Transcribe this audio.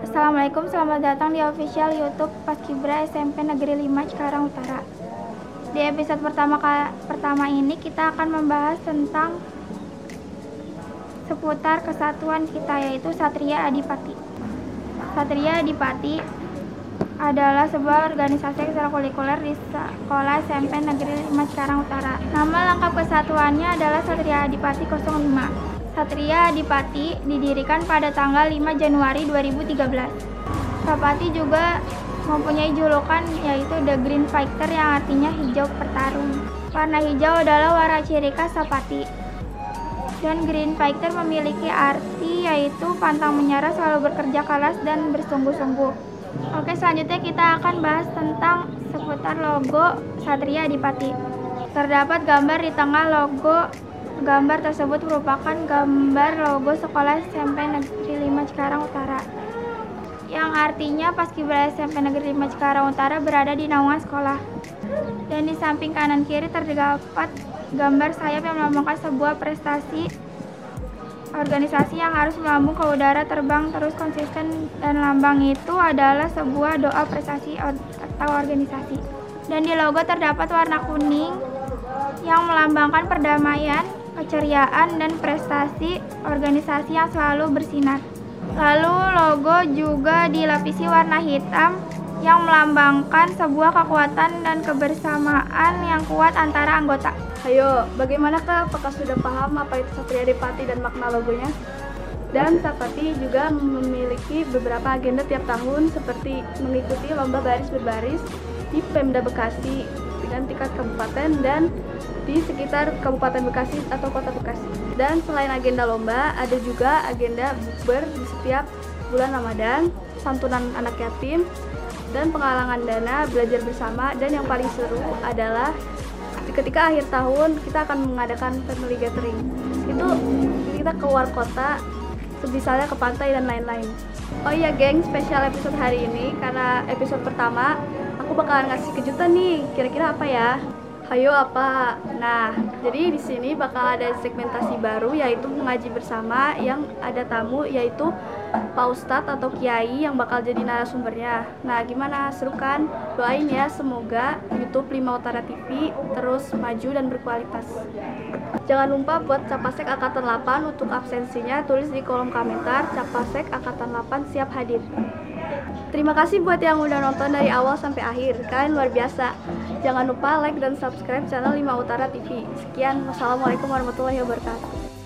Assalamualaikum, selamat datang di official YouTube Paskibra SMP Negeri 5 Cikarang Utara. Di episode pertama pertama ini kita akan membahas tentang seputar kesatuan kita yaitu Satria Adipati. Satria Adipati adalah sebuah organisasi ekstrakurikuler di sekolah SMP Negeri 5 Cikarang Utara. Nama lengkap kesatuannya adalah Satria Adipati 05. Satria Adipati didirikan pada tanggal 5 Januari 2013. Sapati juga mempunyai julukan yaitu The Green Fighter yang artinya hijau pertarung. Warna hijau adalah warna ciri khas Sapati. Dan Green Fighter memiliki arti yaitu pantang menyerah, selalu bekerja keras dan bersungguh-sungguh. Oke, selanjutnya kita akan bahas tentang seputar logo Satria Adipati. Terdapat gambar di tengah logo Gambar tersebut merupakan gambar logo sekolah SMP Negeri 5 Cikarang Utara yang artinya Paskibra SMP Negeri 5 Cikarang Utara berada di naungan sekolah. Dan di samping kanan kiri terdapat gambar sayap yang melambangkan sebuah prestasi organisasi yang harus melambung ke udara terbang terus konsisten dan lambang itu adalah sebuah doa prestasi atau organisasi. Dan di logo terdapat warna kuning yang melambangkan perdamaian, keceriaan, dan prestasi organisasi yang selalu bersinar. Lalu logo juga dilapisi warna hitam yang melambangkan sebuah kekuatan dan kebersamaan yang kuat antara anggota. Ayo, bagaimanakah apakah sudah paham apa itu Satria Depati dan makna logonya? Dan Sapati juga memiliki beberapa agenda tiap tahun seperti mengikuti lomba baris berbaris di Pemda Bekasi dengan tingkat kabupaten dan di sekitar Kabupaten Bekasi atau Kota Bekasi. Dan selain agenda lomba, ada juga agenda bukber di setiap bulan Ramadan, santunan anak yatim, dan penggalangan dana belajar bersama dan yang paling seru adalah ketika akhir tahun kita akan mengadakan family gathering itu kita keluar kota sebisanya ke pantai dan lain-lain. Oh iya geng spesial episode hari ini karena episode pertama aku bakalan ngasih kejutan nih. Kira-kira apa ya Hayo apa? Nah, jadi di sini bakal ada segmentasi baru yaitu mengaji bersama yang ada tamu yaitu Pak Ustadz atau Kiai yang bakal jadi narasumbernya. Nah, gimana? Seru kan? Doain ya semoga YouTube Lima Utara TV terus maju dan berkualitas. Jangan lupa buat Capasek Angkatan 8 untuk absensinya tulis di kolom komentar Capasek Angkatan 8 siap hadir. Terima kasih buat yang udah nonton dari awal sampai akhir. Kalian luar biasa. Jangan lupa like dan subscribe channel 5 Utara TV. Sekian, wassalamualaikum warahmatullahi wabarakatuh.